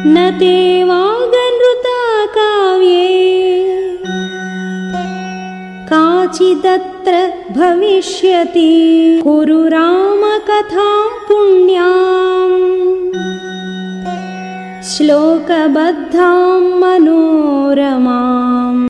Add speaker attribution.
Speaker 1: न ते वागनृता काव्ये काचिदत्र भविष्यति कुरु रामकथां पुण्याम् श्लोकबद्धां मनोरमाम्।